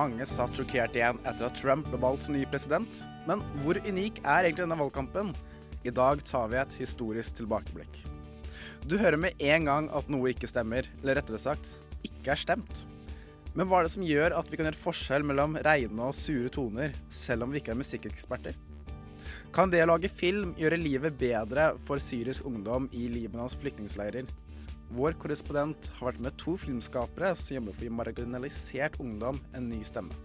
Mange satt sjokkert igjen etter at Trump ble valgt som ny president. Men hvor unik er egentlig denne valgkampen? I dag tar vi et historisk tilbakeblikk. Du hører med en gang at noe ikke stemmer, eller rettere sagt ikke er stemt. Men hva er det som gjør at vi kan gjøre forskjell mellom reine og sure toner, selv om vi ikke er musikkeksperter? Kan det å lage film gjøre livet bedre for syrisk ungdom i Libanons flyktningleirer? Vår korrespondent har vært med to filmskapere som jobber for å gi marginalisert ungdom en ny stemme.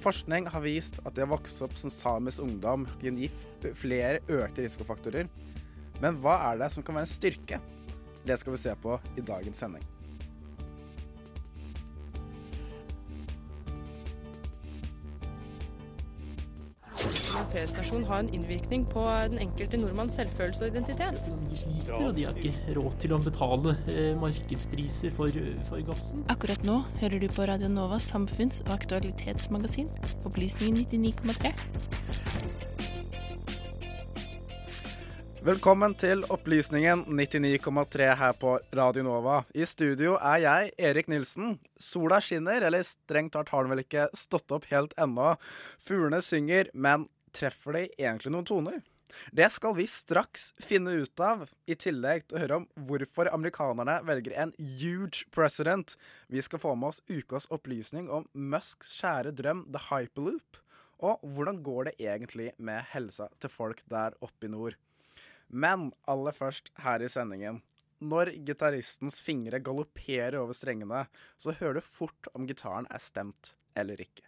Forskning har vist at det å vokse opp som samisk ungdom kan gi flere økte risikofaktorer. Men hva er det som kan være en styrke? Det skal vi se på i dagens sending. En P-stasjon har en innvirkning på den enkelte nordmanns selvfølelse og identitet. De sliter, og de har ikke råd til å betale eh, markedspriser for, for gassen. Akkurat nå hører du på Radio Novas samfunns- og aktualitetsmagasin, Opplysningen 99,3. Velkommen til Opplysningen 99,3 her på Radio Nova. I studio er jeg, Erik Nilsen. Sola skinner, eller strengt tatt har den vel ikke stått opp helt ennå. Fuglene synger, men treffer de egentlig noen toner? Det skal vi straks finne ut av, i tillegg til å høre om hvorfor amerikanerne velger en huge president. Vi skal få med oss ukas opplysning om Musks kjære drøm The Hyperloop. Og hvordan går det egentlig med helsa til folk der oppe i nord? Men aller først her i sendingen. Når gitaristens fingre galopperer over strengene, så hører du fort om gitaren er stemt eller ikke.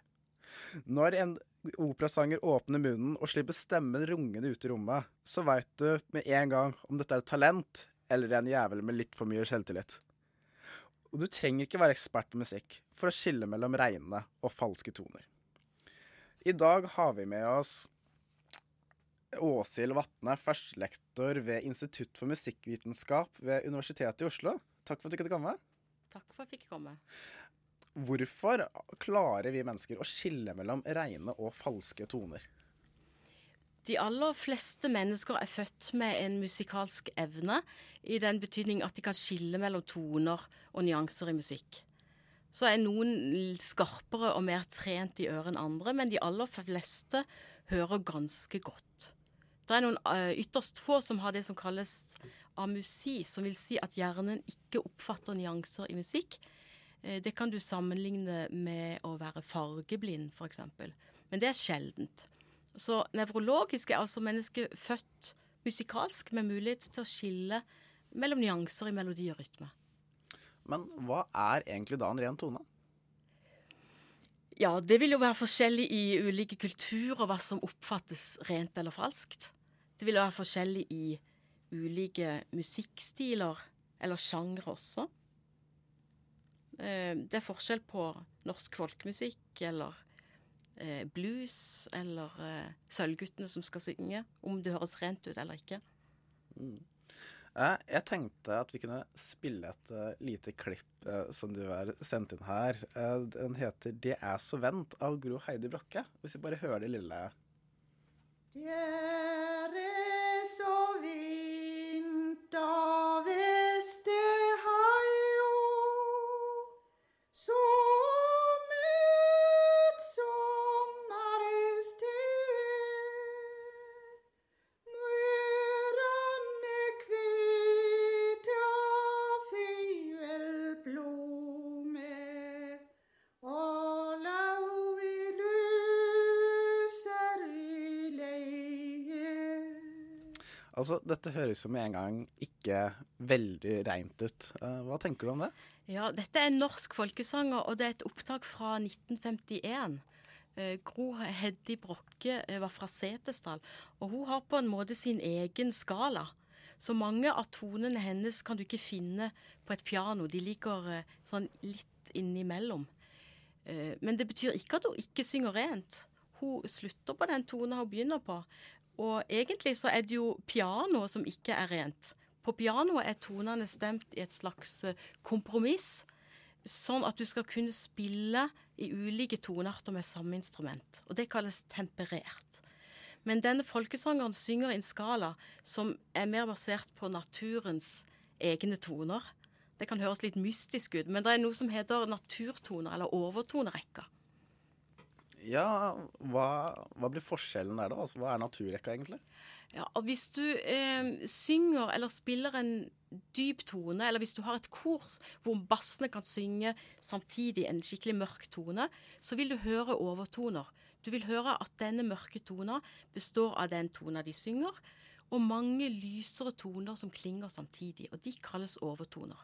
Når en operasanger åpner munnen og slipper stemmen rungende ut i rommet, så veit du med en gang om dette er et talent eller en jævel med litt for mye selvtillit. Og du trenger ikke være ekspert på musikk for å skille mellom reine og falske toner. I dag har vi med oss Åshild Vatne, førstelektor ved Institutt for musikkvitenskap ved Universitetet i Oslo. Takk for at du kunne komme. Takk for at jeg fikk komme. Hvorfor klarer vi mennesker å skille mellom rene og falske toner? De aller fleste mennesker er født med en musikalsk evne, i den betydning at de kan skille mellom toner og nyanser i musikk. Så er noen skarpere og mer trent i øret enn andre, men de aller fleste hører ganske godt. Det er noen uh, ytterst få som har det som kalles amusi, som vil si at hjernen ikke oppfatter nyanser i musikk. Uh, det kan du sammenligne med å være fargeblind, f.eks. Men det er sjeldent. Så nevrologisk er altså mennesket født musikalsk med mulighet til å skille mellom nyanser i melodi og rytme. Men hva er egentlig da en ren tone? Ja, det vil jo være forskjellig i ulike kulturer hva som oppfattes rent eller falskt. Det vil være forskjellig i ulike musikkstiler, eller sjangre også. Eh, Det er forskjell på norsk folkemusikk eller eh, blues eller eh, Sølvguttene som skal synge, om det høres rent ut eller ikke. Mm. Eh, Jeg tenkte at vi kunne spille et uh, lite klipp uh, som du har sendt inn her. Uh, den heter 'Det er så vent' av Gro Heidi Brokke. Hvis vi bare hører det lille Det er så vint Altså, dette høres jo med en gang ikke veldig reint ut. Eh, hva tenker du om det? Ja, dette er en norsk folkesanger, og det er et opptak fra 1951. Eh, Gro Heddi Brokke eh, var fra Setesdal, og hun har på en måte sin egen skala. Så mange av tonene hennes kan du ikke finne på et piano. De ligger sånn litt innimellom. Men det betyr ikke at hun ikke synger rent. Hun slutter på den tonen hun begynner på. Og egentlig så er det jo pianoet som ikke er rent. På pianoet er tonene stemt i et slags eh, kompromiss, sånn at du skal kunne spille i ulike tonearter med samme instrument. Og det kalles temperert. Men denne folkesangeren synger i en skala som er mer basert på naturens egne toner. Det kan høres litt mystisk ut, men det er noe som heter naturtoner, eller overtonerekker. Ja, hva, hva blir forskjellen der, da? Altså, hva er naturrekka, egentlig? Ja, og Hvis du eh, synger eller spiller en dyp tone, eller hvis du har et kors hvor bassene kan synge samtidig en skikkelig mørk tone, så vil du høre overtoner. Du vil høre at denne mørke tona består av den tona de synger, og mange lysere toner som klinger samtidig, og de kalles overtoner.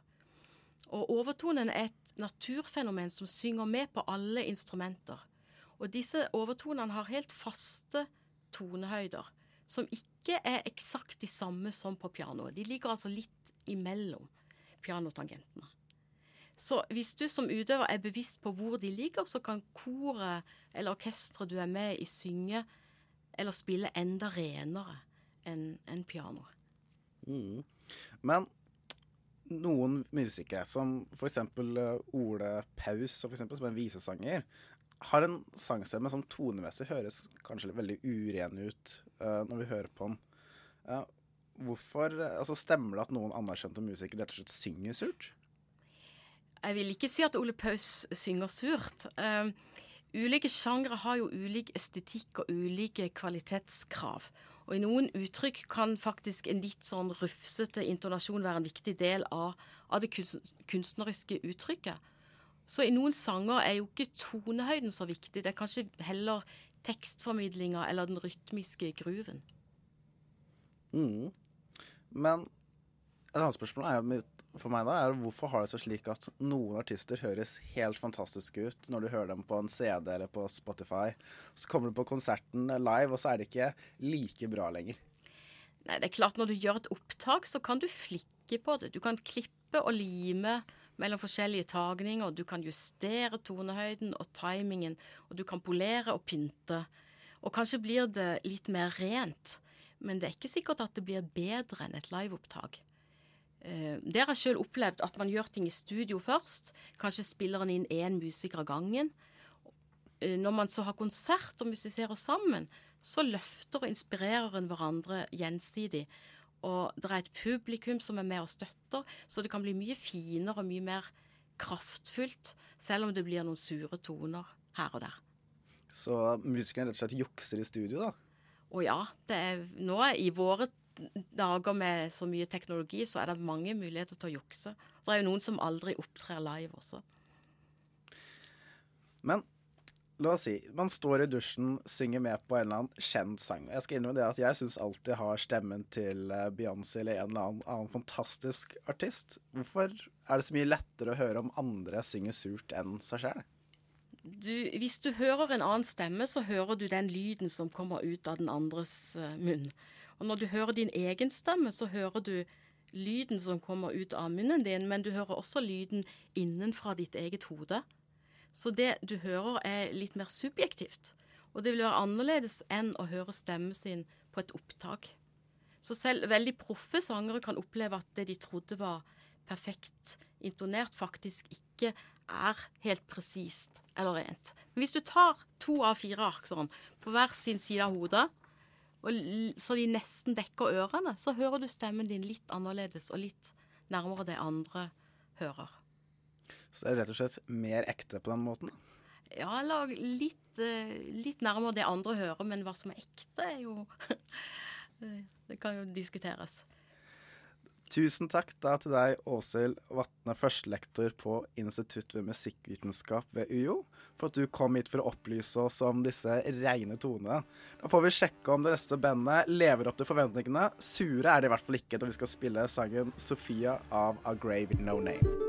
Og overtonen er et naturfenomen som synger med på alle instrumenter. Og disse overtonene har helt faste tonehøyder, som ikke er eksakt de samme som på pianoet. De ligger altså litt imellom pianotangentene. Så hvis du som utøver er bevisst på hvor de ligger, så kan koret eller orkesteret du er med i, synge eller spille enda renere enn en pianoet. Mm. Men noen musikere, som f.eks. Ole Paus, som er en visesanger, har en sangstemme som tonemessig høres kanskje veldig uren ut uh, når vi hører på den. Uh, hvorfor altså Stemmer det at noen anerkjente musikere rett og slett synger surt? Jeg vil ikke si at Ole Paus synger surt. Uh, ulike sjangre har jo ulik estetikk og ulike kvalitetskrav. Og i noen uttrykk kan faktisk en litt sånn rufsete intonasjon være en viktig del av, av det kunstneriske uttrykket. Så i noen sanger er jo ikke tonehøyden så viktig, det er kanskje heller tekstformidlinga eller den rytmiske gruven. Mm. Men et annet spørsmål er, for meg da, er hvorfor har det seg slik at noen artister høres helt fantastiske ut når du hører dem på en CD eller på Spotify. Så kommer du på konserten live, og så er det ikke like bra lenger. Nei, det er klart Når du gjør et opptak, så kan du flikke på det. Du kan klippe og lime mellom forskjellige tagninger. Du kan justere tonehøyden og timingen, og du kan polere og pynte. Og kanskje blir det litt mer rent, men det er ikke sikkert at det blir bedre enn et liveopptak. Eh, det har sjøl opplevd, at man gjør ting i studio først. Kanskje spiller en inn én musiker av gangen. Eh, når man så har konsert og musiserer sammen, så løfter og inspirerer en hverandre gjensidig. Og det er et publikum som er med og støtter, så det kan bli mye finere og mye mer kraftfullt, selv om det blir noen sure toner her og der. Så musikeren rett og slett jukser i studio, da? Å ja. Det er, nå i våre dager med så mye teknologi, så er det mange muligheter til å jukse. Det er jo noen som aldri opptrer live også. Men La oss si man står i dusjen, synger med på en eller annen kjent sang. Jeg skal innrømme det at jeg syns alltid har stemmen til Beyoncé eller en eller annen, annen fantastisk artist. Hvorfor er det så mye lettere å høre om andre synger surt enn seg sjøl? Hvis du hører en annen stemme, så hører du den lyden som kommer ut av den andres uh, munn. Og når du hører din egen stemme, så hører du lyden som kommer ut av munnen din, men du hører også lyden innenfra ditt eget hode. Så det du hører, er litt mer subjektivt. Og det vil være annerledes enn å høre stemmen sin på et opptak. Så selv veldig proffe sangere kan oppleve at det de trodde var perfekt intonert, faktisk ikke er helt presist eller rent. Men hvis du tar to av fire ark sånn, på hver sin side av hodet, så de nesten dekker ørene, så hører du stemmen din litt annerledes og litt nærmere det andre hører. Så det er rett og slett mer ekte på den måten? Ja, eller litt, litt nærmere det andre hører, men hva som er ekte, er jo Det kan jo diskuteres. Tusen takk da til deg, Åshild Vatne, førstelektor på Institutt ved musikkvitenskap ved UiO, for at du kom hit for å opplyse oss om disse reine tonene. Da får vi sjekke om det neste bandet lever opp til forventningene. Sure er det i hvert fall ikke da vi skal spille sangen 'Sofia' av A Grave No Name.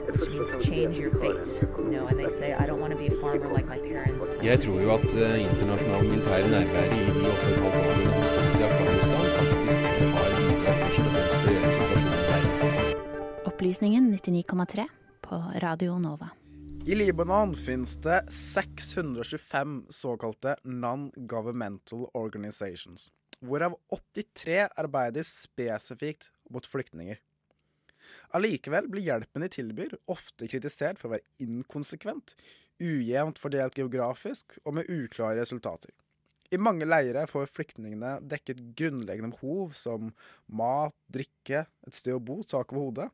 which means change your fate. You know, and they say, I don't want to be a farmer like my parents. Jeg tror jo at uh, internasjonal militær nærvær i de 8,5 årene det har stått i Afghanistan, faktisk har bidratt først og fremst til situasjonen der. Opplysningen 99,3 på Radio Nova. I Libanon finnes det 625 såkalte non-governmental organizations, hvorav 83 arbeider spesifikt mot flyktninger. Allikevel blir hjelpen de tilbyr, ofte kritisert for å være inkonsekvent, ujevnt fordelt geografisk og med uklare resultater. I mange leirer får flyktningene dekket grunnleggende behov som mat, drikke, et sted å bo, tak over hodet.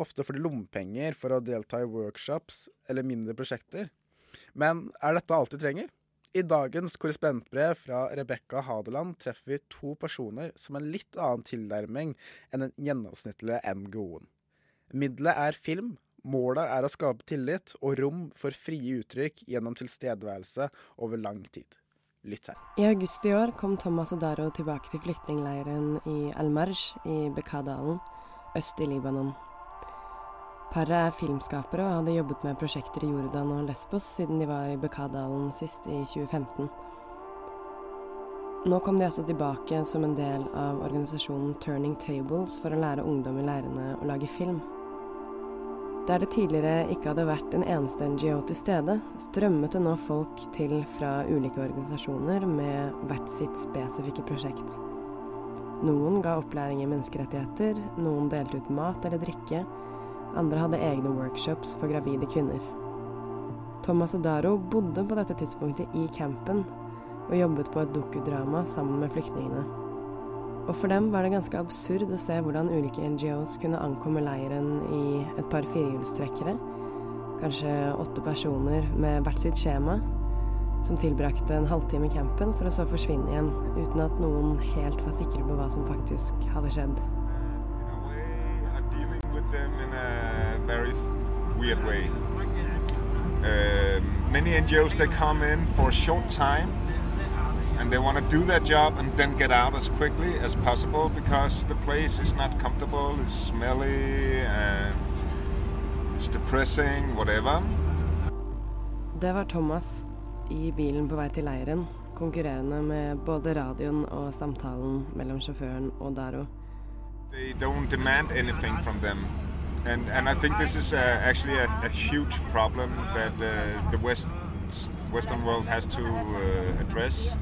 Ofte får de lommepenger for å delta i workshops eller mindre prosjekter. Men er dette alt de trenger? I dagens korrespondentbrev fra Rebekka Hadeland treffer vi to personer som har en litt annen tilnærming enn den gjennomsnittlige NGO-en. Middelet er film, målet er å skape tillit og rom for frie uttrykk gjennom tilstedeværelse over lang tid. Lytt her. I august i år kom Thomas og Daro tilbake til flyktningleiren i Al-Marj i Bekkadalen, øst i Libanon. Paret er filmskapere og hadde jobbet med prosjekter i Jordan og Lesbos siden de var i Bekkadalen sist i 2015. Nå kom de altså tilbake som en del av organisasjonen Turning Tables for å lære ungdom i leirene å lage film. Der det tidligere ikke hadde vært en eneste NGO til stede, strømmet det nå folk til fra ulike organisasjoner med hvert sitt spesifikke prosjekt. Noen ga opplæring i menneskerettigheter, noen delte ut mat eller drikke, andre hadde egne workshops for gravide kvinner. Thomas og Daro bodde på dette tidspunktet i campen og jobbet på et dokudrama sammen med flyktningene. Og for dem var det ganske absurd å se hvordan ulike NGOs kunne ankomme leiren i et par firehjulstrekkere, kanskje åtte personer med hvert sitt skjema, som tilbrakte en halvtime i campen for å så forsvinne igjen, uten at noen helt var sikre på hva som faktisk hadde skjedd. Uh, many NGOs they come for a short time and they want to do their job and then get out as quickly as possible because the place is not comfortable, it's smelly and it's depressing, whatever. Det var Thomas i bilen på vei til leiren, konkurrerende med både radioen og samtalen mellom sjåføren og Daro. They don't demand anything from them. And, and I think this is a, actually a, a huge problem that uh, the West, Western world has to uh, address.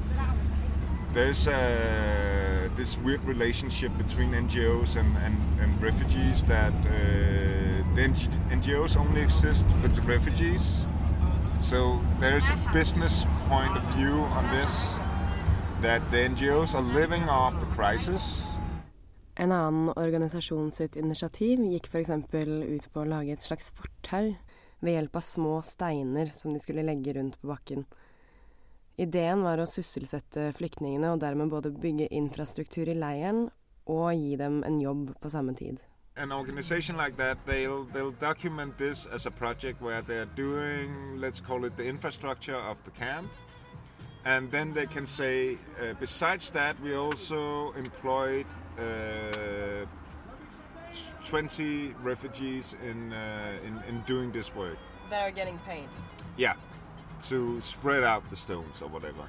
There's uh, this weird relationship between NGOs and, and, and refugees that uh, the NGOs only exist with the refugees. So there's a business point of view on this that the NGOs are living off the crisis. En annen organisasjon sitt initiativ gikk f.eks. ut på å lage et slags fortau ved hjelp av små steiner som de skulle legge rundt på bakken. Ideen var å sysselsette flyktningene og dermed både bygge infrastruktur i leiren og gi dem en jobb på samme tid. An organization like that, they'll, they'll document this as a project where they're doing, let's call it the infrastructure of the camp. And then they can say, uh, besides that, we also employed uh, 20 refugees in, uh, in, in doing this work. They're getting paid. Yeah, to spread out the stones or whatever.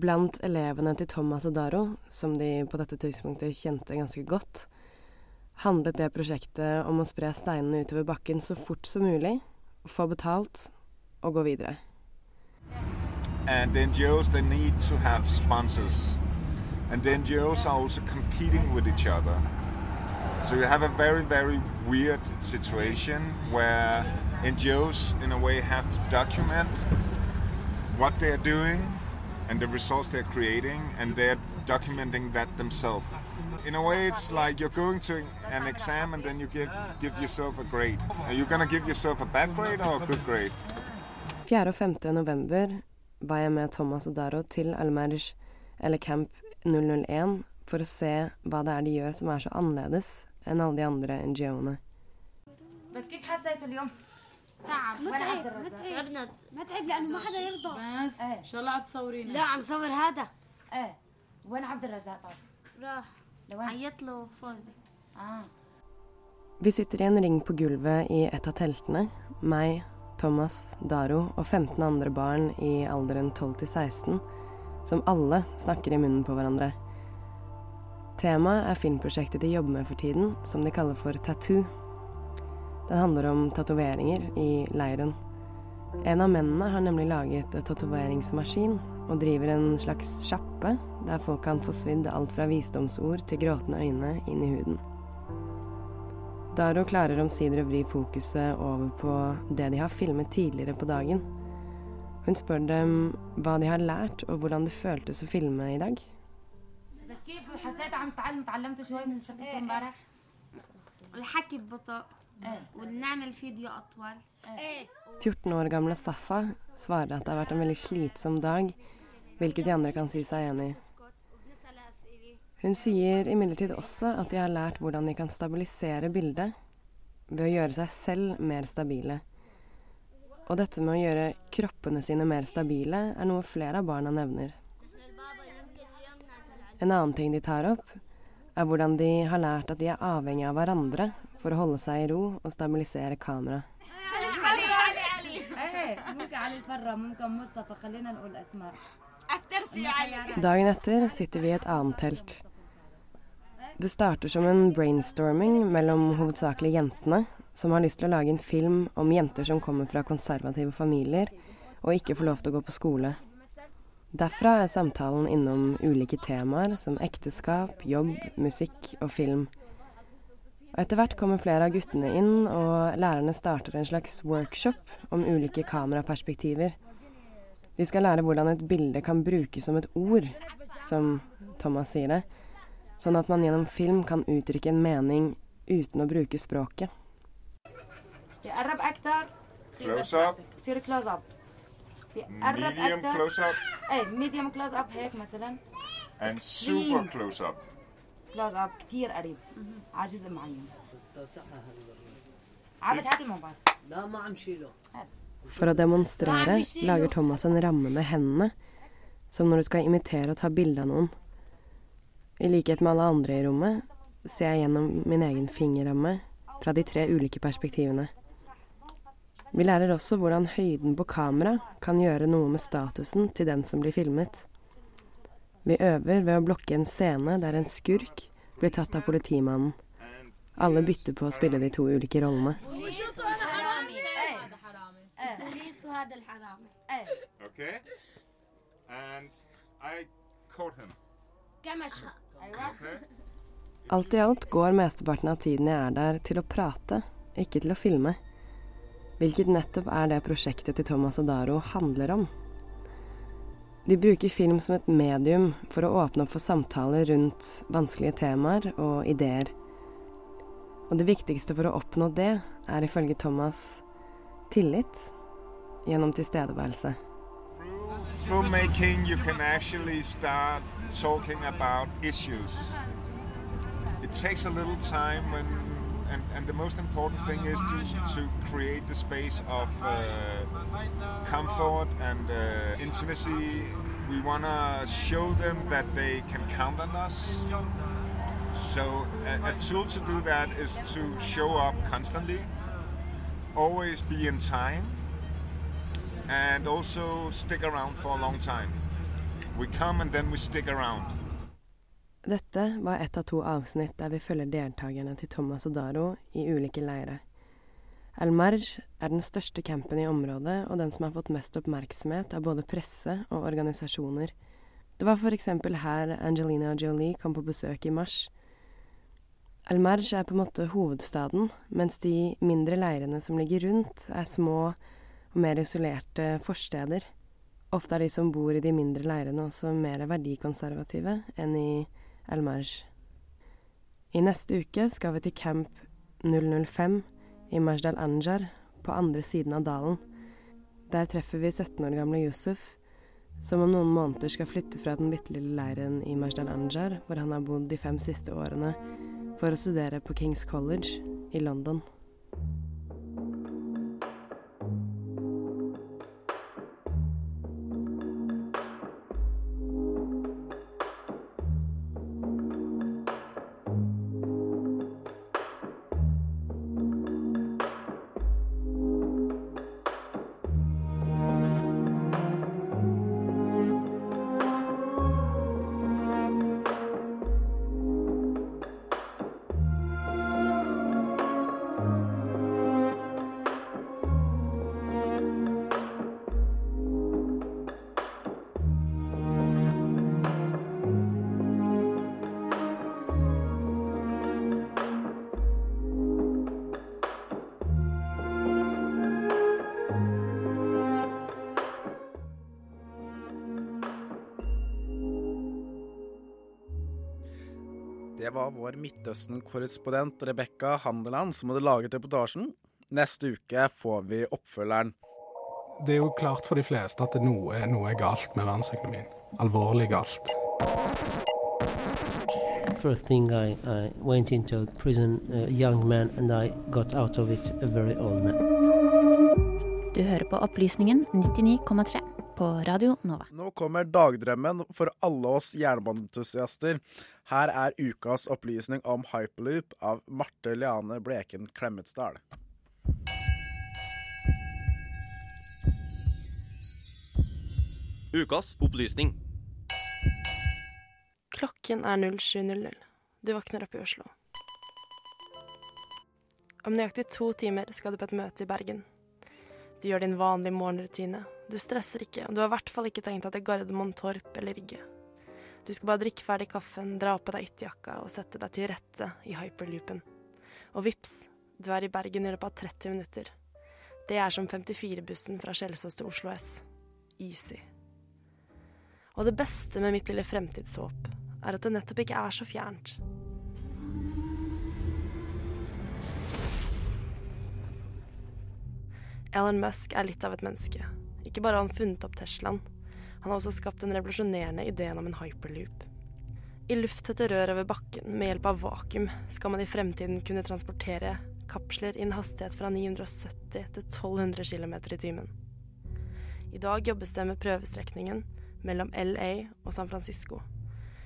Blant elevene til Thomas og Daro, som de på dette tidspunktet kjente ganske godt, handlet det prosjektet om å spre steinene utover bakken så fort som mulig, få betalt og gå videre. And the NGOs, they need to have sponsors. And the NGOs are also competing with each other. So you have a very, very weird situation where NGOs, in a way, have to document what they're doing and the results they're creating, and they're documenting that themselves. In a way, it's like you're going to an exam and then you give give yourself a grade. Are you gonna give yourself a bad grade or a good grade? 4. og 5. november var jeg med Thomas og Daro til Al-Merj, eller Camp 001, for å se hva det er de gjør som er så enn alle de andre NGO-ene. بس كيف حسيت اليوم؟ تعب وين عبد متعب الرزاق؟ متعب متعب لانه ما حدا يرضى بس ان شاء الله عم تصورينا لا عم صور هذا ايه وين عبد الرزاق طيب؟ راح لوين؟ عيط له فوزي اه Vi sitter i en ring på gulvet i et av teltene. Meg, Thomas, Daro og 15 andre barn i alderen 12 til 16, som alle snakker i munnen på hverandre. Temaet er filmprosjektet de jobber med for tiden, som de kaller for Tattoo. Den handler om tatoveringer i leiren. En av mennene har nemlig laget en tatoveringsmaskin og driver en slags sjappe der folk kan få svidd alt fra visdomsord til gråtende øyne inn i huden. Daro klarer omsider å vri fokuset over på det de har filmet tidligere på dagen. Hun spør dem hva de har lært, og hvordan det føltes å filme i dag. بس كيف حسيت عم تعلم تعلمت شوي من سبت امبارح؟ الحكي ببطء ايه ونعمل فيديو اطول ايه 14 år gamle Staffa svarer at det har vært en veldig slitsom dag, hvilket de andre kan si seg enig i. Hun sier imidlertid også at de har lært hvordan de kan stabilisere bildet ved å gjøre seg selv mer stabile. Og dette med å gjøre kroppene sine mer stabile er noe flere av barna nevner. En annen ting de tar opp, er hvordan de har lært at de er avhengig av hverandre for å holde seg i ro og stabilisere kameraet. Dagen etter sitter vi i et annet telt. Det starter som en brainstorming mellom hovedsakelig jentene, som har lyst til å lage en film om jenter som kommer fra konservative familier og ikke får lov til å gå på skole. Derfra er samtalen innom ulike temaer som ekteskap, jobb, musikk og film. Og etter hvert kommer flere av guttene inn, og lærerne starter en slags workshop om ulike kameraperspektiver. De skal lære hvordan et bilde kan brukes som et ord, som Thomas sier det, sånn at man gjennom film kan uttrykke en mening uten å bruke språket. يقرب اكثر Close up. يصير كلوز اب يقرب Medium اكثر close up ايه ميديوم كلوز اب هيك مثلا and super close up. كلوز اب كثير قريب على جزء معين عابد هات الموبايل لا ما عم شيله For å demonstrere lager Thomas en ramme med hendene, som når du skal imitere å ta bilde av noen. I likhet med alle andre i rommet ser jeg gjennom min egen fingerramme fra de tre ulike perspektivene. Vi lærer også hvordan høyden på kamera kan gjøre noe med statusen til den som blir filmet. Vi øver ved å blokke en scene der en skurk blir tatt av politimannen. Alle bytter på å spille de to ulike rollene. Alt i alt går mesteparten av tiden jeg er der, til å prate, ikke til å filme. Hvilket nettopp er det prosjektet til Thomas og Daro handler om. De bruker film som et medium for å åpne opp for samtaler rundt vanskelige temaer og ideer. Og det viktigste for å oppnå det er ifølge Thomas tillit gjennom tilstedeværelse. Filmmaking, you can actually start talking about issues. It takes a little time when, and, and the most important thing is to, to create the space of uh, comfort and uh, intimacy. We want to show them that they can count on us. So a, a tool to do that is to show up constantly, always be in time, and also stick around for a long time. We come and then we stick around. Dette var ett av to avsnitt der vi følger deltakerne til Thomas og Daro i ulike leire. Al-Marj er den største campen i området og den som har fått mest oppmerksomhet av både presse og organisasjoner. Det var eksempel her Angelina og Jolie kom på besøk i mars. Al-Marj er på en måte hovedstaden, mens de mindre leirene som ligger rundt, er små og mer isolerte forsteder. Ofte er de som bor i de mindre leirene også mer verdikonservative enn i El Marj. I neste uke skal vi til camp 005 i Majdal Anjar på andre siden av dalen. Der treffer vi 17 år gamle Yusuf, som om noen måneder skal flytte fra den bitte lille leiren i Majdal Anjar, hvor han har bodd de fem siste årene, for å studere på Kings College i London. Det var vår Midtøsten-korrespondent Rebekka Handeland som hadde laget reportasjen. Neste uke får vi oppfølgeren. Det er jo klart for de fleste at noe, noe er galt med verdensøkonomien. Alvorlig galt. First thing I, I went into prison a young man and I got out of it a very old man. Du hører på Opplysningen 99,3 på Radio Nova. Nå kommer dagdrømmen for alle oss jernbaneentusiaster. Her er ukas opplysning om hyperloop av Marte Liane Bleken Klemetsdal. Ukas opplysning. Klokken er 07.00. Du våkner opp i Oslo. Om nøyaktig to timer skal du på et møte i Bergen. Du gjør din vanlige morgenrutine. Du stresser ikke, og du har i hvert fall ikke tenkt at det er Gardermoen, Torp eller Rygge. Du skal bare drikke ferdig kaffen, dra på deg ytterjakka og sette deg til rette i hyperloopen. Og vips, du er i Bergen i løpet av 30 minutter. Det er som 54-bussen fra Kjelsås til Oslo S. Easy. Og det beste med mitt lille fremtidshåp er at det nettopp ikke er så fjernt. Elon Musk er litt av et menneske. Ikke bare har han funnet opp Teslaen, han har også skapt den revolusjonerende ideen om en hyperloop. I lufttette rør over bakken med hjelp av vakuum skal man i fremtiden kunne transportere kapsler i en hastighet fra 970 til 1200 km i timen. I dag jobbes det med prøvestrekningen mellom LA og San Francisco.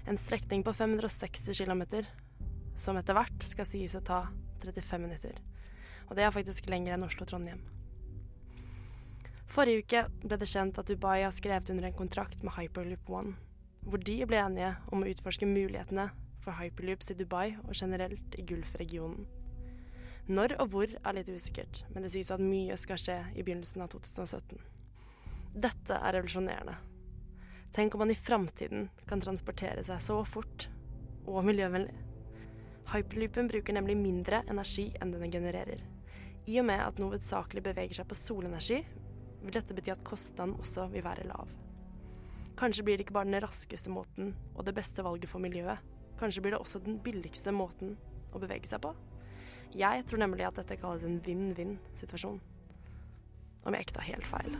En strekning på 560 km, som etter hvert skal sies å ta 35 minutter. Og det er faktisk lenger enn Oslo-Trondheim. Forrige uke ble det kjent at Dubai har skrevet under en kontrakt med Hyperloop One, hvor de ble enige om å utforske mulighetene for hyperloops i Dubai og generelt i Gulfregionen. Når og hvor er litt usikkert, men det sies at mye skal skje i begynnelsen av 2017. Dette er revolusjonerende. Tenk om man i framtiden kan transportere seg så fort og miljøvennlig. Hyperloopen bruker nemlig mindre energi enn den genererer. I og med at den hovedsakelig beveger seg på solenergi, vil dette bety at kostnaden også vil være lav. Kanskje blir det ikke bare den raskeste måten og det beste valget for miljøet. Kanskje blir det også den billigste måten å bevege seg på. Jeg tror nemlig at dette kalles en vinn-vinn-situasjon. Om jeg ikke tar helt feil.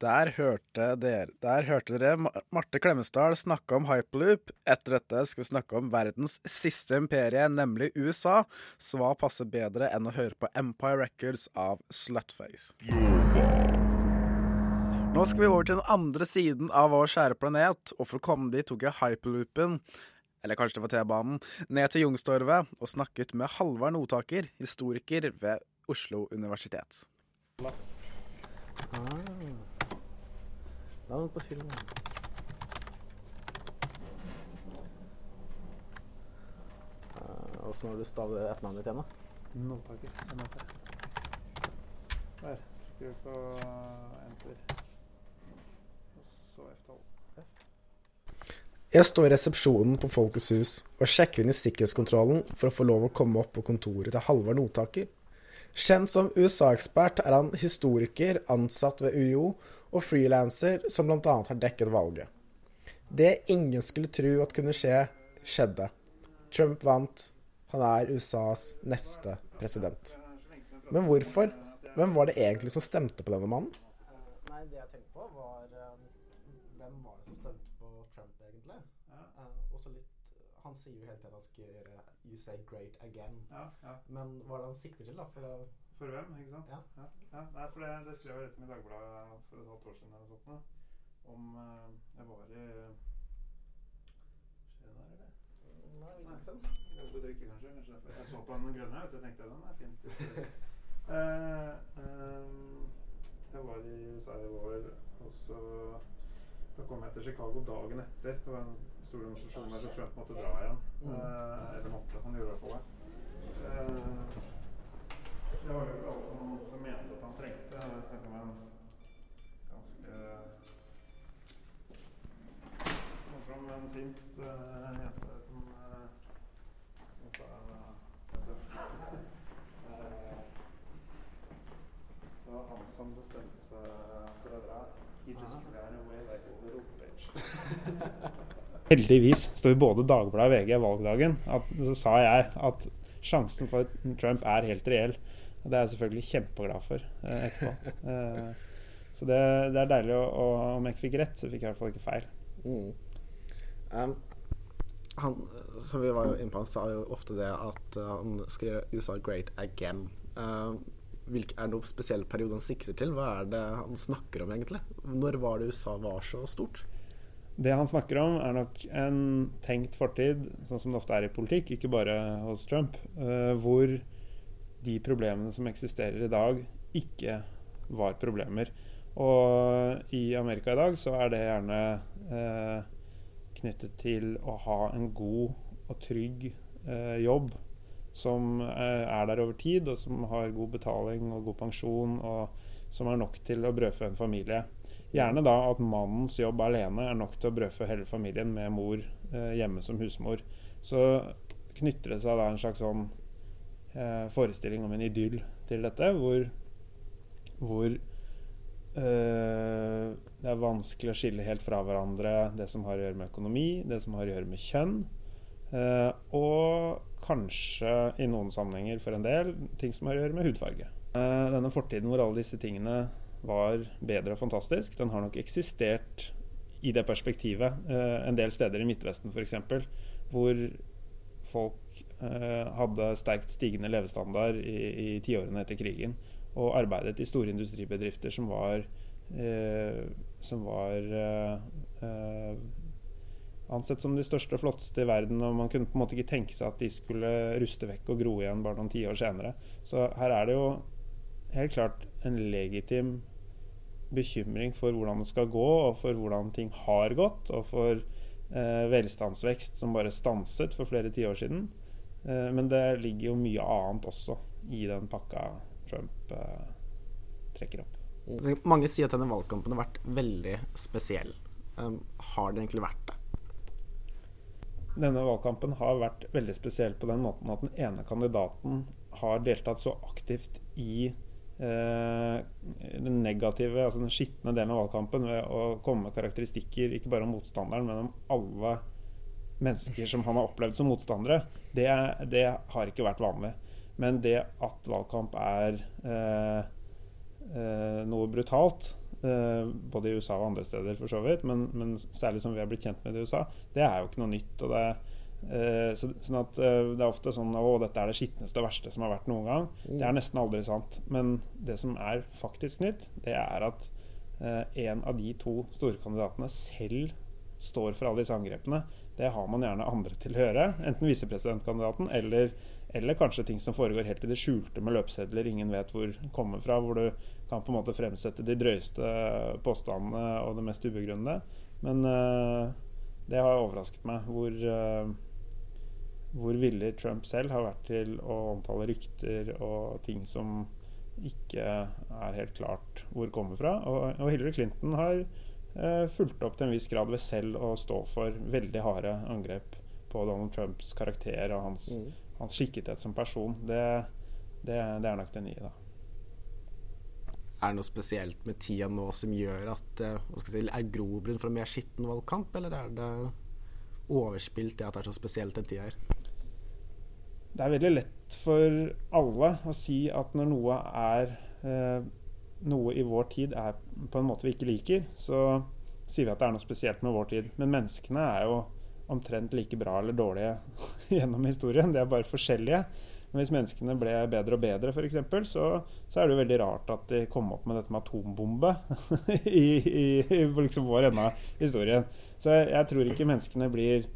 Der hørte, dere, der hørte dere Marte Klemetsdal snakke om hyperloop. Etter dette skal vi snakke om verdens siste imperie, nemlig USA. Så hva passer bedre enn å høre på Empire Records av Slutface? Nå skal vi over til den andre siden av vår kjære planet, og for å komme dit tok jeg hyperloopen, eller kanskje det var T-banen, ned til Youngstorget og snakket med Halvard Notaker, historiker ved Oslo universitet. Ah. Navn på filmen. Åssen uh, har du stavet etternavnet ditt igjen, da? Notaker. NOT. Der. Trykker på enter. Og så F12. Jeg står i resepsjonen på Folkets hus og sjekker inn i sikkerhetskontrollen for å få lov å komme opp på kontoret til Halvard Notaker. Kjent som USA-ekspert er han historiker, ansatt ved UiO og frilanser som bl.a. har dekket valget. Det ingen skulle tro at kunne skje, skjedde. Trump vant. Han er USAs neste president. Men hvorfor? Hvem var det egentlig som stemte på denne mannen? Nei, det jeg tenkte på, var um, Hvem var det som stemte på Trump, egentlig? Uh, også litt Han sier jo hele tiden at han skal gjøre You say great again. Men hva er det han sikter til, da? For, For hvem, ikke sant? Ja. ja. ja. Nei, for det, det skrev jeg rett om i Dagbladet for et halvt år siden. eller sånt, om uh, Jeg var i Skjer det der, eller? Nei, ikke sant? Jeg drikke, kanskje. kanskje. Jeg så på den grønne, og tenkte den er fin. uh, um, jeg var i USA i vår, og så Da kom jeg til Chicago dagen etter. Det var en stor demonstrasjon der så Trump måtte dra igjen. Mm. Uh, eller måtte. Han gjorde det for meg. Uh, det var jo ikke alle som, som mente at han trengte. Jeg snakka med en ganske morsom, men sint uh, jente som, uh, som sa uh, Det var han som bestemte seg for å dra. He just ran away like a little bitch. Heldigvis står både Dagbladet og VG valgdagen. At, så sa jeg at sjansen for Trump er helt reell. Det er jeg selvfølgelig kjempeglad for eh, etterpå. Eh, så det, det, er deilig å, å, Om jeg ikke fikk rett, så fikk jeg i hvert fall ikke feil. Mm. Um, han, som vi var inne på, han sa jo ofte det at uh, han skal gjøre USA great again. Uh, hvilke, er det noen spesiell periode han sikter til? Hva er det han snakker om, egentlig? Når var det USA var så stort? Det han snakker om, er nok en tenkt fortid, sånn som det ofte er i politikk, ikke bare hos Trump, uh, hvor de problemene som eksisterer i dag, ikke var problemer. Og i Amerika i dag så er det gjerne eh, knyttet til å ha en god og trygg eh, jobb som er der over tid, og som har god betaling og god pensjon, og som er nok til å brødfø en familie. Gjerne da at mannens jobb alene er nok til å brødfø hele familien med mor eh, hjemme som husmor. Så knytter det seg da en slags sånn eh, forestilling om en idyll til dette, hvor, hvor eh, det er vanskelig å skille helt fra hverandre det som har å gjøre med økonomi, det som har å gjøre med kjønn, eh, og kanskje i noen sammenhenger for en del ting som har å gjøre med hudfarge. Eh, denne fortiden hvor alle disse tingene var bedre og fantastisk. Den har nok eksistert i det perspektivet eh, en del steder i Midtvesten f.eks., hvor folk eh, hadde sterkt stigende levestandard i, i tiårene etter krigen og arbeidet i store industribedrifter som var eh, som var eh, ansett som de største og flotteste i verden. Og man kunne på en måte ikke tenke seg at de skulle ruste vekk og gro igjen bare noen tiår senere. Så her er det jo helt klart en legitim bekymring for hvordan det skal gå, og for hvordan ting har gått, og for eh, velstandsvekst som bare stanset for flere tiår siden. Eh, men det ligger jo mye annet også i den pakka Trump eh, trekker opp. Mange sier at denne valgkampen har vært veldig spesiell. Um, har det egentlig vært det? Denne valgkampen har vært veldig spesiell på den måten at den ene kandidaten har deltatt så aktivt i eh, den negative, altså den skitne delen av valgkampen ved å komme med karakteristikker ikke bare om motstanderen, men om alle mennesker som han har opplevd som motstandere, det, det har ikke vært vanlig. Men det at valgkamp er eh, eh, noe brutalt, eh, både i USA og andre steder for så vidt, men, men, særlig som vi har blitt kjent med det i USA, det er jo ikke noe nytt. og det Uh, så, sånn at uh, Det er ofte sånn Å, dette er det skitneste og verste som har vært noen gang. Mm. Det er nesten aldri sant. Men det som er faktisk nytt, det er at uh, en av de to store kandidatene selv står for alle disse angrepene. Det har man gjerne andre til å høre. Enten visepresidentkandidaten eller, eller kanskje ting som foregår helt i det skjulte med løpesedler ingen vet hvor kommer fra. Hvor du kan på en måte fremsette de drøyeste påstandene og det mest ubegrunnede. Men det har overrasket meg hvor hvor villig Trump selv har vært til å omtale rykter og ting som ikke er helt klart hvor kommer fra. Og, og Hillary Clinton har fulgte opp til en viss grad ved selv å stå for veldig harde angrep på Donald Trumps karakter og hans, Mm. hans skikkethet som person. Det, det, det er nok det nye, da. Er det noe spesielt med tida nå som gjør at eh, hva skal jeg si, er grobunn for en mer skitten valgkamp, eller er det overspilt det at det er så spesielt den tida her? Det er veldig lett for alle å si at når noe er eh, noe i vår tid er på en måte vi ikke liker, så sier vi at det er noe spesielt med vår tid. Men menneskene er jo omtrent like bra eller dårlige gjennom historien. De er bare forskjellige. Men hvis menneskene ble bedre og bedre, f.eks., så, så er det jo veldig rart at de kom opp med dette med atombombe i, i, i liksom vår ende av historien. Så jeg, jeg tror ikke menneskene blir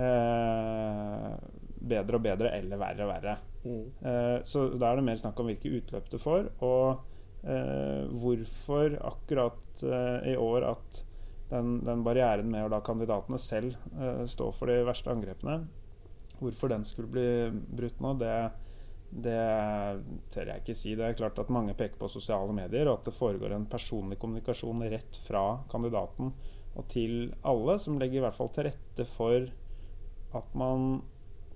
eh, bedre og bedre eller verre og verre. Eh, så da er det mer snakk om hvilke utløp det får, og eh, hvorfor akkurat eh, i år at den, den barrieren med å la kandidatene selv eh, stå for de verste angrepene, hvorfor den skulle bli brutt nå, det, det tør jeg ikke si. Det er klart at mange peker på sosiale medier, og at det foregår en personlig kommunikasjon rett fra kandidaten og til alle, som legger i hvert fall til rette for at man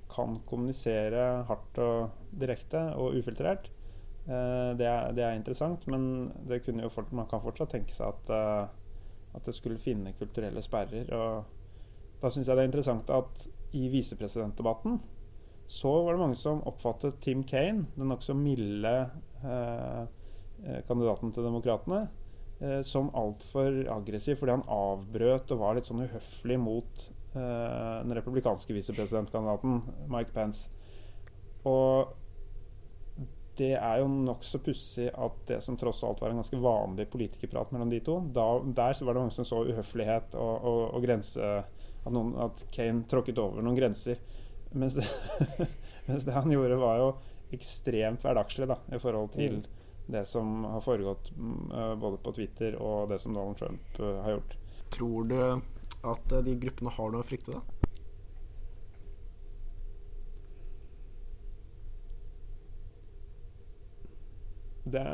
kan kommunisere hardt og direkte og ufiltrert. Eh, det, er, det er interessant, men fort, man kan fortsatt tenke seg at, eh, at det skulle finne kulturelle sperrer. Og da syns jeg det er interessant at i visepresidentdebatten så var det mange som oppfattet Tim Kane, den nokså milde eh, eh, kandidaten til Demokratene, eh, som altfor aggressiv fordi han avbrøt og var litt sånn uhøflig mot eh, den republikanske visepresidentkandidaten Mike Pence. Og det er jo nokså pussig at det som tross alt var en ganske vanlig politikerprat mellom de to, da, der var det mange som så uhøflighet og, og, og grense at, noen, at Kane tråkket over noen grenser. Mens det, mens det han gjorde, var jo ekstremt hverdagslig da, i forhold til Mm. det som har foregått mm, eh, både på Twitter og det som Donald Trump eh, har gjort. Tror du at eh, de gruppene har noe å frykte, da? Det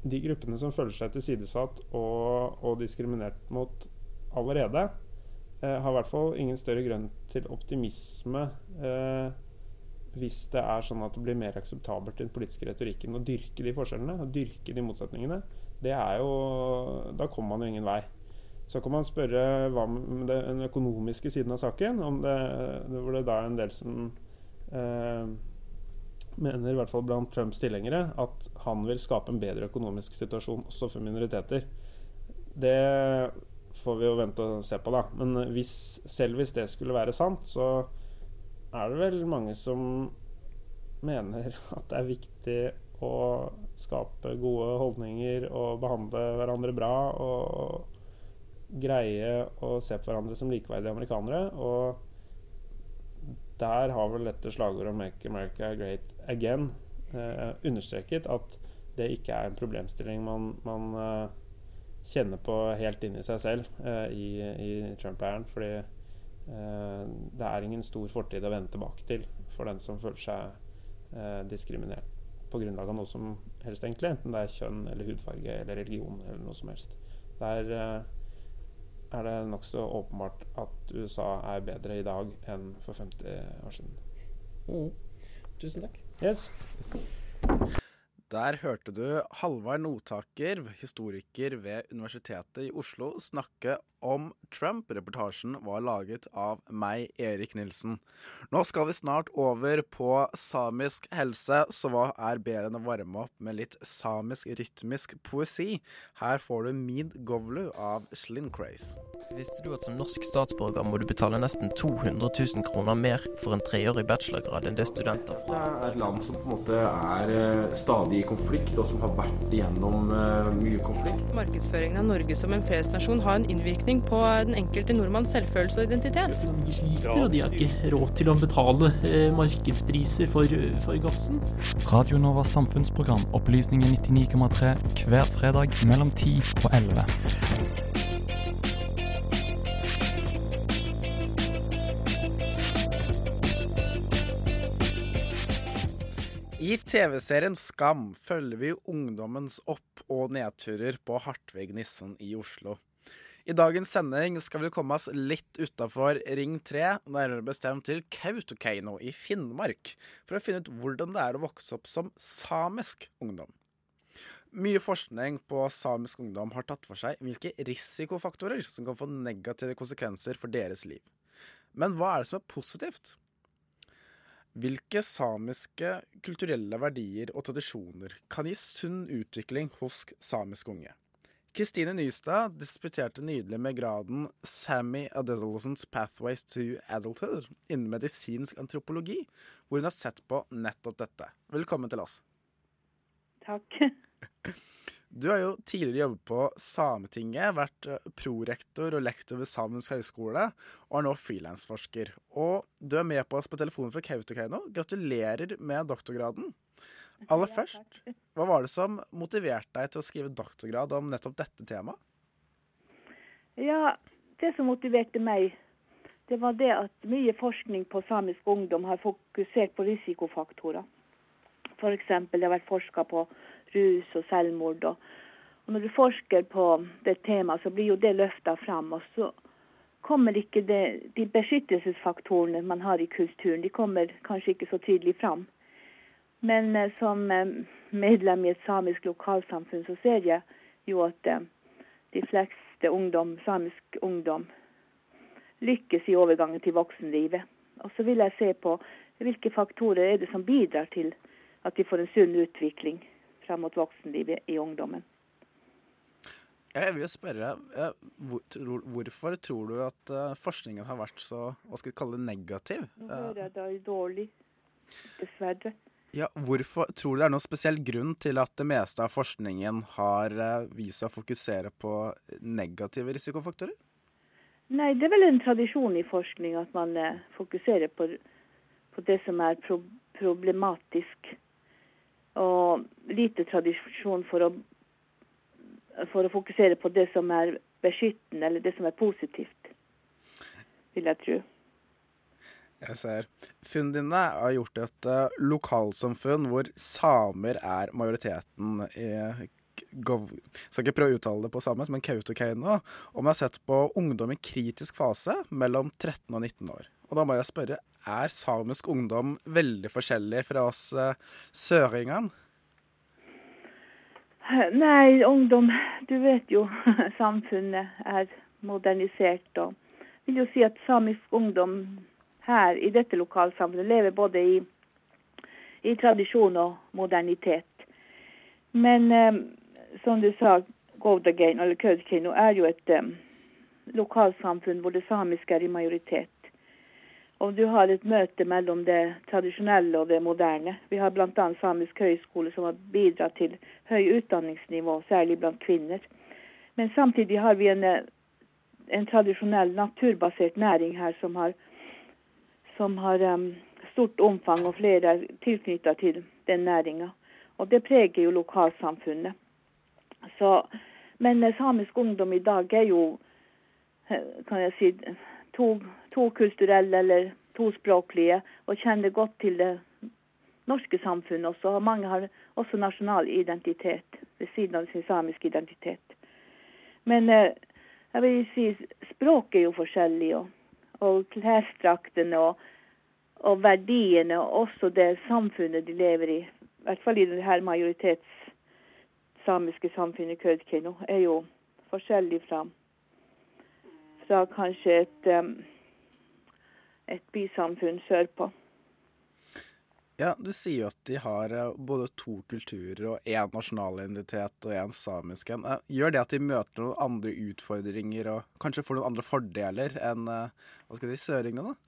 De gruppene som føler seg tilsidesatt og, og diskriminert mot allerede, eh, har i hvert fall ingen større grunn til optimisme eh, hvis det er sånn at det blir mer akseptabelt i den politiske retorikken å dyrke de forskjellene og dyrke de motsetningene. Det er jo Da kommer man jo ingen vei. Så kan man spørre hva med den økonomiske siden av saken, om det, hvor det da er en del som mener, i hvert fall blant Trumps tilhengere, at han vil skape en bedre økonomisk situasjon også for minoriteter. Det får vi jo vente og se på, da. Men hvis, selv hvis det skulle være sant, så er det vel mange som mener at det er viktig å skape gode holdninger og behandle hverandre bra og greie å se på hverandre som likeverdige amerikanere. Og der har vel dette slagordet 'Make America Great Again' eh, understreket at det ikke er en problemstilling man, man eh, kjenner på helt inni seg selv eh, i, i Trump-æren. Fordi eh, det er ingen stor fortid å vende tilbake til for den som føler seg eh, diskriminert på grunnlag av noe som helst, egentlig. Enten det er kjønn eller hudfarge eller religion eller noe som helst. Der eh, er det nokså åpenbart at USA er bedre i dag enn for 50 år siden. Mm. Tusen takk. Yes. Der hørte du Halvard Notaker, historiker ved Universitetet i Oslo, snakke om Trump. Reportasjen var laget av meg, Erik Nilsen. Nå skal vi snart over på samisk helse, så hva er bedre enn å varme opp med litt samisk rytmisk poesi? Her får du Mead Govlu av Slincraze. Visste du at som norsk statsborger må du betale nesten 200 000 kroner mer for en treårig bachelorgrad enn det studenter Det er et land som på en måte er eh, stadig i konflikt, og som har vært igjennom eh, mye konflikt. Markedsføringen av Norge som en fredsnasjon har en innvirkning på den enkelte nordmanns selvfølelse og identitet. De sliter, og de har ikke råd til å betale eh, markedspriser for, for gassen. Radio Novas samfunnsprogram Opplysningen 99,3 hver fredag mellom 10 og 11. I TV-serien Skam følger vi ungdommens opp- og nedturer på Hartvig Nissen i Oslo. I dagens sending skal vi komme oss litt utafor Ring 3, nærmere bestemt til Kautokeino i Finnmark, for å finne ut hvordan det er å vokse opp som samisk ungdom. Mye forskning på samisk ungdom har tatt for seg hvilke risikofaktorer som kan få negative konsekvenser for deres liv. Men hva er det som er positivt? Hvilke samiske kulturelle verdier og tradisjoner kan gi sunn utvikling hos samiske unge? Kristine Nystad disputerte nydelig med graden Sammy Adolescents Pathways to Adulthood innen medisinsk antropologi, hvor hun har sett på nettopp dette. Velkommen til oss. Takk. Du har jo tidligere jobbet på Sametinget, vært eh, prorektor og lektor ved Samisk høgskole, og er nå frilansforsker. Og du er med på oss på telefonen fra Kautokeino. Gratulerer med doktorgraden. Aller først, hva var det som motiverte deg til å skrive doktorgrad om nettopp dette temaet? Ja, det som motiverte meg, det var det at mye forskning på samisk ungdom har fokusert på risikofaktorer. F.eks. det har vært forska på rus og selvmord. Og, og når du forsker på det temaet, så blir jo det løfta fram. Og så kommer ikke det, de beskyttelsesfaktorene man har i kulturen, de kommer kanskje ikke så tydelig fram. Men eh, som eh, medlem i et samisk lokalsamfunn, så ser jeg jo at eh, de fleste ungdom, samisk ungdom lykkes i overgangen til voksenlivet. Og så vil jeg se på hvilke faktorer er det som bidrar til at de får en sunn utvikling fram mot voksenlivet i ungdommen. Jeg vil spørre, Hvorfor tror du at forskningen har vært så hva skal vi kalle det, negativ? Nå er dårlig, dessverre. Ja, hvorfor Tror du det er noen spesiell grunn til at det meste av forskningen har vist seg å fokusere på negative risikofaktorer? Nei, det er vel en tradisjon i forskning at man fokuserer på, på det som er pro problematisk. Og lite tradisjon for å, for å fokusere på det som er beskyttende, eller det som er positivt, vil jeg tro. Jeg ser. Funnene dine har gjort et uh, lokalsamfunn hvor samer er majoriteten i Gov... Skal ikke prøve å uttale det på samisk, men Kautokeino. Og vi har sett på ungdom i kritisk fase mellom 13 og 19 år. Og da må jeg spørre, er samisk ungdom veldig forskjellig fra oss uh, søringene? Nei, ungdom Du vet jo samfunnet er modernisert. Og vil jo si at samisk ungdom her i dette lokalsamfunnet lever både i, i tradisjon og modernitet. Men um, som du sa, Govdagain eller Kautokeino er jo et um, lokalsamfunn hvor det samiske er i majoritet. Og du har et møte mellom det tradisjonelle og det moderne. Vi har bl.a. Samisk høgskole som har bidratt til høy utdanningsnivå, særlig blant kvinner. Men samtidig har vi en, en tradisjonell naturbasert næring her som har som har um, stort omfang, og flere er tilknyttet til den næringa. Og det preger jo lokalsamfunnet. Så, men samisk ungdom i dag er jo, kan jeg si, to, tokulturelle eller tospråklige, og kjenner godt til det norske samfunnet også. Og mange har også nasjonal identitet ved siden av sin samiske identitet. Men jeg vil si språket er jo forskjellig. og og klesdraktene og, og, verdiene, og også det samfunnet de lever i, i hvert fall i det her majoritets samiske samfunnet Kautokeino, er jo forskjellig fra, fra kanskje et, um, et bysamfunn sørpå. Ja, Du sier jo at de har både to kulturer og én nasjonal identitet og én samisk en. Gjør det at de møter noen andre utfordringer og kanskje får noen andre fordeler enn hva skal jeg si, søringene? da?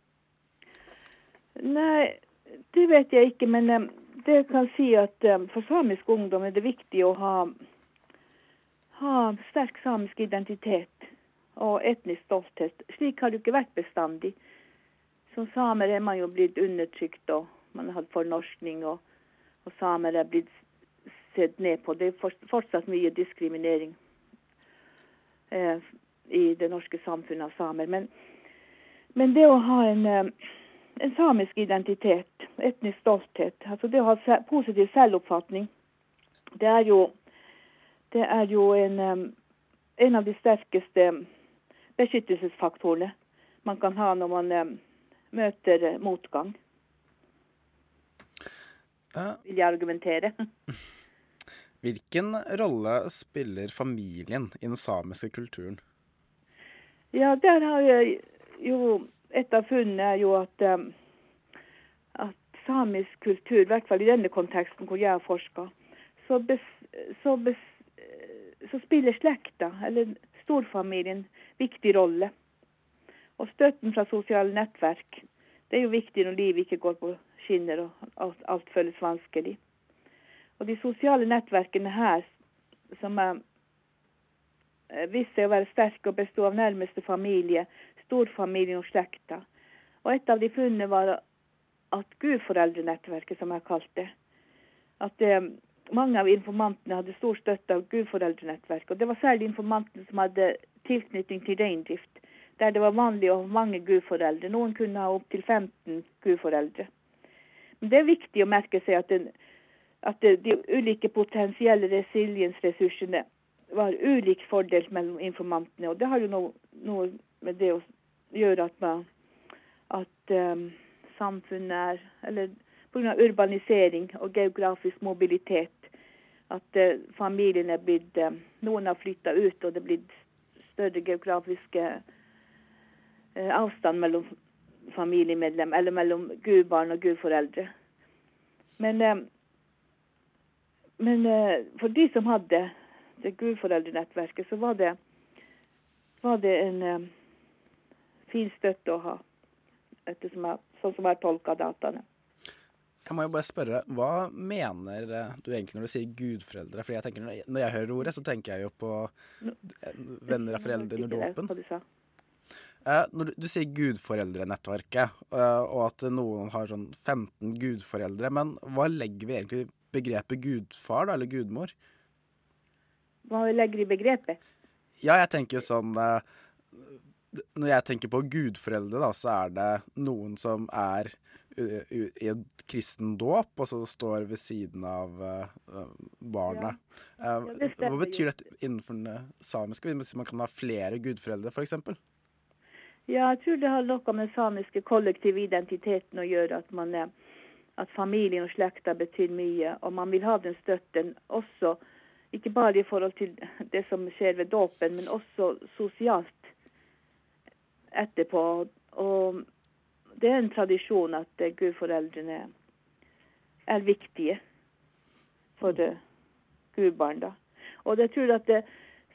Nei, det vet jeg ikke. Men det kan si at for samisk ungdom er det viktig å ha, ha sterk samisk identitet og etnisk stolthet. Slik har det jo ikke vært bestandig. Som samer er man jo blitt undertrykt og man har hatt fornorskning, og, og samer er blitt sett ned på. Det er fortsatt mye diskriminering eh, i det norske samfunnet av samer. Men, men det å ha en, en, samisk identitet, etnisk stolthet. Altså det å ha positiv selvoppfatning, det er jo, det er jo en, um, en av de sterkeste beskyttelsesfaktorene man kan ha når man um, møter motgang. Vil jeg argumentere. Hvilken rolle spiller familien i den samiske kulturen? Ja, der har jeg jo Et av funnene er jo at, um, at samisk kultur, i hvert fall i denne konteksten hvor jeg har forska, så, så, så spiller slekta, eller storfamilien, viktig rolle. Og støtten fra sosiale nettverk, det er jo viktig når livet ikke går på skinner og alt, føles vanskelig. Og de sosiale nettverkene her, som er viste seg å være sterke og bestå av nærmeste familie, storfamilien og slekta. Og et av de funnene var at gudforeldrenettverket, som jeg kalte det, at det, mange av informantene hadde stor støtte av gudforeldrenettverket. Og det var særlig informantene som hadde tilknytning til reindrift, der det var vanlig å ha mange gudforeldre. Noen kunne ha opptil 15 gudforeldre. Det er viktig å merke seg at, den, at de ulike potensielle resiliensressursene var ulikt fordelt mellom informantene. Og det har jo noe, noe med det å gjøre at, man, at um, samfunnet er Eller pga. urbanisering og geografisk mobilitet. At uh, familien er blitt uh, Noen har flytta ut, og det er blitt større geografiske uh, avstand mellom familiemedlem, eller mellom gudbarn og gudforeldre. Men, men for de som hadde det gudforeldrenettverket, så var det, var det en um, fin støtte å ha. Ettersom jeg, sånn som jeg tolka dataene. Jeg må jo bare spørre, Hva mener du egentlig når du sier gudforeldre? Fordi jeg tenker, Når jeg hører ordet, så tenker jeg jo på venner av foreldre under dåpen. Uh, når du, du, sier gudforeldrenettverket, uh, og at noen har sånn 15 gudforeldre, men hva legger vi egentlig i begrepet gudfar, da, eller gudmor? hva vi legger i begrepet? Ja, jeg tenker sånn eh, Når jeg tenker på gudforeldre, da, så er det noen som er i et kristen dåp, og så står ved siden av uh, barnet. Ja. Ja, hva betyr dette innenfor den samiske, hvis man kan ha flere gudforeldre, f.eks.? Ja, jeg tror det har noe med samiske kollektive identiteten å gjøre. At, man, at familien og slekta betyr mye, og man vil ha den støtten også ikke bare i forhold til det som skjer ved dåpen, men også sosialt etterpå. Og det er en tradisjon at gudforeldrene er viktige for gudbarn. da. Og jeg tror at det,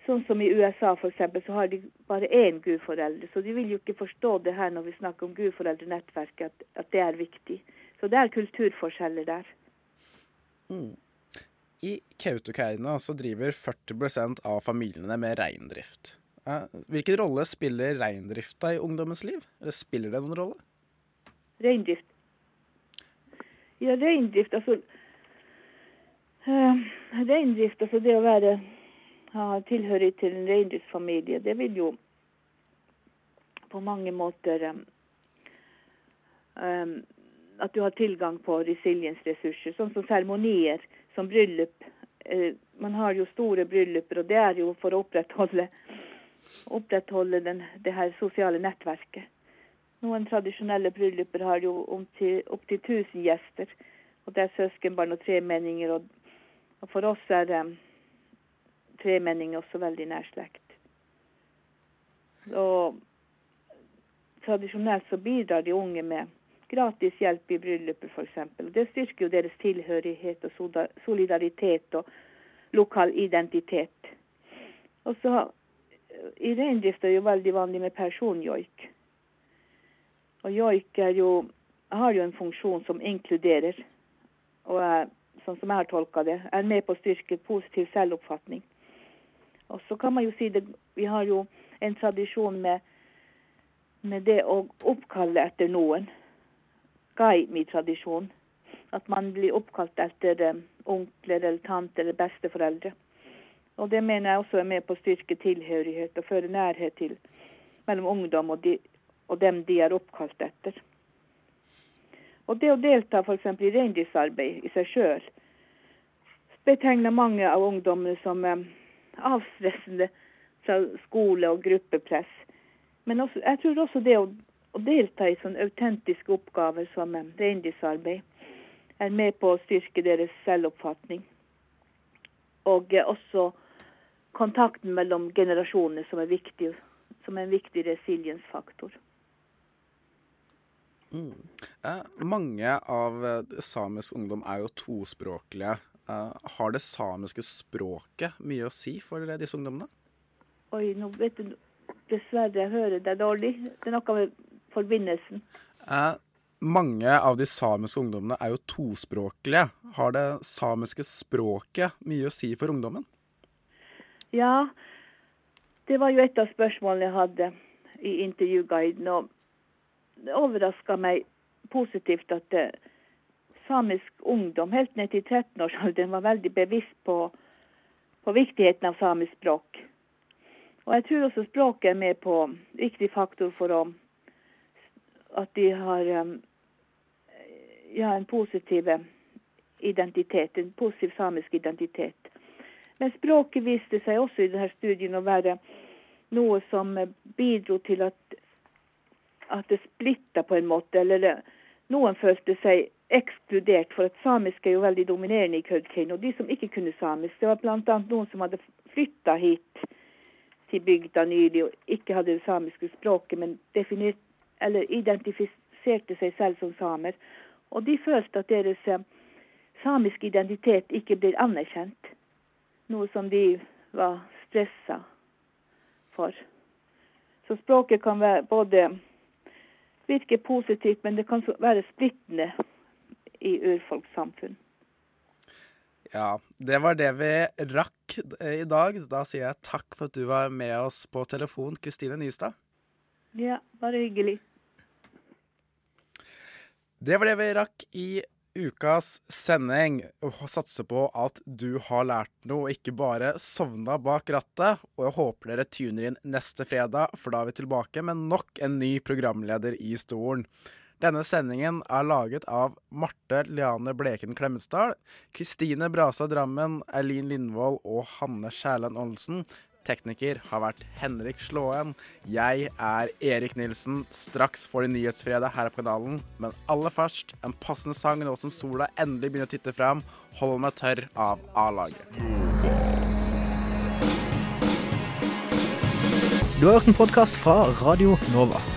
Sånn som i USA eksempel, så har de bare én gudforelder. Så de vil jo ikke forstå det her når vi snakker om gudforeldrenettverket, at, at det er viktig. Så det er kulturforskjeller der. Mm. I Kautokeino så driver 40% av familiene med reindrift. Hvilken rolle spiller reindrifta i ungdommens liv? Eller spiller det noen rolle? Reindrift. Ja, reindrift, altså uh, Reindrift, altså det å være ha tilhørighet til en reindriftsfamilie, det vil jo på mange måter um, um, At du har tilgang på resiliensressurser, sånn som seremonier som bryllup. Uh, man har jo store brylluper, og det er jo for å opprettholde, opprettholde den, det her sosiale nettverket. Noen tradisjonelle brylluper har jo opptil opp 1000 gjester. Og det er søskenbarn og tremenninger. Og, og for oss er um, tremenninger også veldig nær slekt. Og tradisjonelt så bidrar de unge med gratis hjelp i bryllupet f.eks. Det styrker jo deres tilhørighet og solidaritet og lokal identitet. Og så I reindrift er det jo veldig vanlig med personjoik. Og joik er jo, har jo en funksjon som inkluderer, og er, sånn som jeg har tolka det, er med på å styrke positiv selvoppfatning. Og så kan man jo si det, vi har jo en tradisjon med, med det å oppkalle etter noen gaimi-tradisjon. At man blir oppkalt etter um, onkler eller tante eller besteforeldre. Og Det mener jeg også er med på å styrke tilhørighet og føre nærhet til mellom ungdom og, de, og dem de er oppkalt etter. Og det å delta f.eks. i reindriftsarbeid i seg sjøl betegner mange av ungdommene som eh, avstressende fra skole og gruppepress. Men også, jeg tror også det å, å delta i sånne autentiske oppgaver som eh, reindriftsarbeid er med på å styrke deres selvoppfatning. Og eh, også kontakten mellom generasjonene som er viktig, som er en viktig resiliensfaktor. Mm. Eh, mange av eh, samisk ungdom er jo tospråklige. Eh, har det samiske språket mye å si for disse ungdommene? Oi, nå vet du Dessverre, jeg hører deg dårlig. Det er noe med forbindelsen. Eh, mange av de samiske ungdommene er jo tospråklige. Har det samiske språket mye å si for ungdommen? Ja, det var jo et av spørsmålene jeg hadde i intervjuguiden. Og det overraska meg positivt at det, samisk ungdom helt ned til 13-årsalderen var veldig bevisst på, på, viktigheten av samisk språk. Og jeg tror også språket er med på viktig faktor for å, at de har um, ja, en positiv identitet, en positiv samisk identitet. Men språket viste seg også i denne studien å være noe som bidro til at, at det splitta på en måte. Eller noen følte seg ekskludert, for at samisk er jo veldig dominerende i Kautokeino. De som ikke kunne samisk, det var bl.a. noen som hadde flytta hit til bygda nylig og ikke hadde det samiske språket, men eller identifiserte seg selv som samer. Og de følte at deres eh, samiske identitet ikke blir anerkjent noe som de var stressa for. Så språket kan være både virke positivt, men det kan være splittende i urfolkssamfunn. Ja, det var det vi rakk i dag. Da sier jeg takk for at du var med oss på telefon, Kristine Nystad. Ja, bare hyggelig. Det var det vi rakk i ukas sending. Og satser på at du har lært noe, og ikke bare sovna bak rattet. Og jeg håper dere tuner inn neste fredag, for da er vi tilbake med nok en ny programleder i stolen. Denne sendingen er laget av Marte Liane Bleken Klemetsdal, Kristine Brasa Drammen, Eileen Lindvold og Hanne Skjærland Olsen. Tekniker har vært Henrik Slåen. Jeg er Erik Nilsen. Straks får du Nyhetsfredag her på kanalen, men aller først en passende sang nå som sola endelig begynner å titte fram. 'Hold meg tørr' av A-laget. Du har hørt en podkast fra Radio Nova.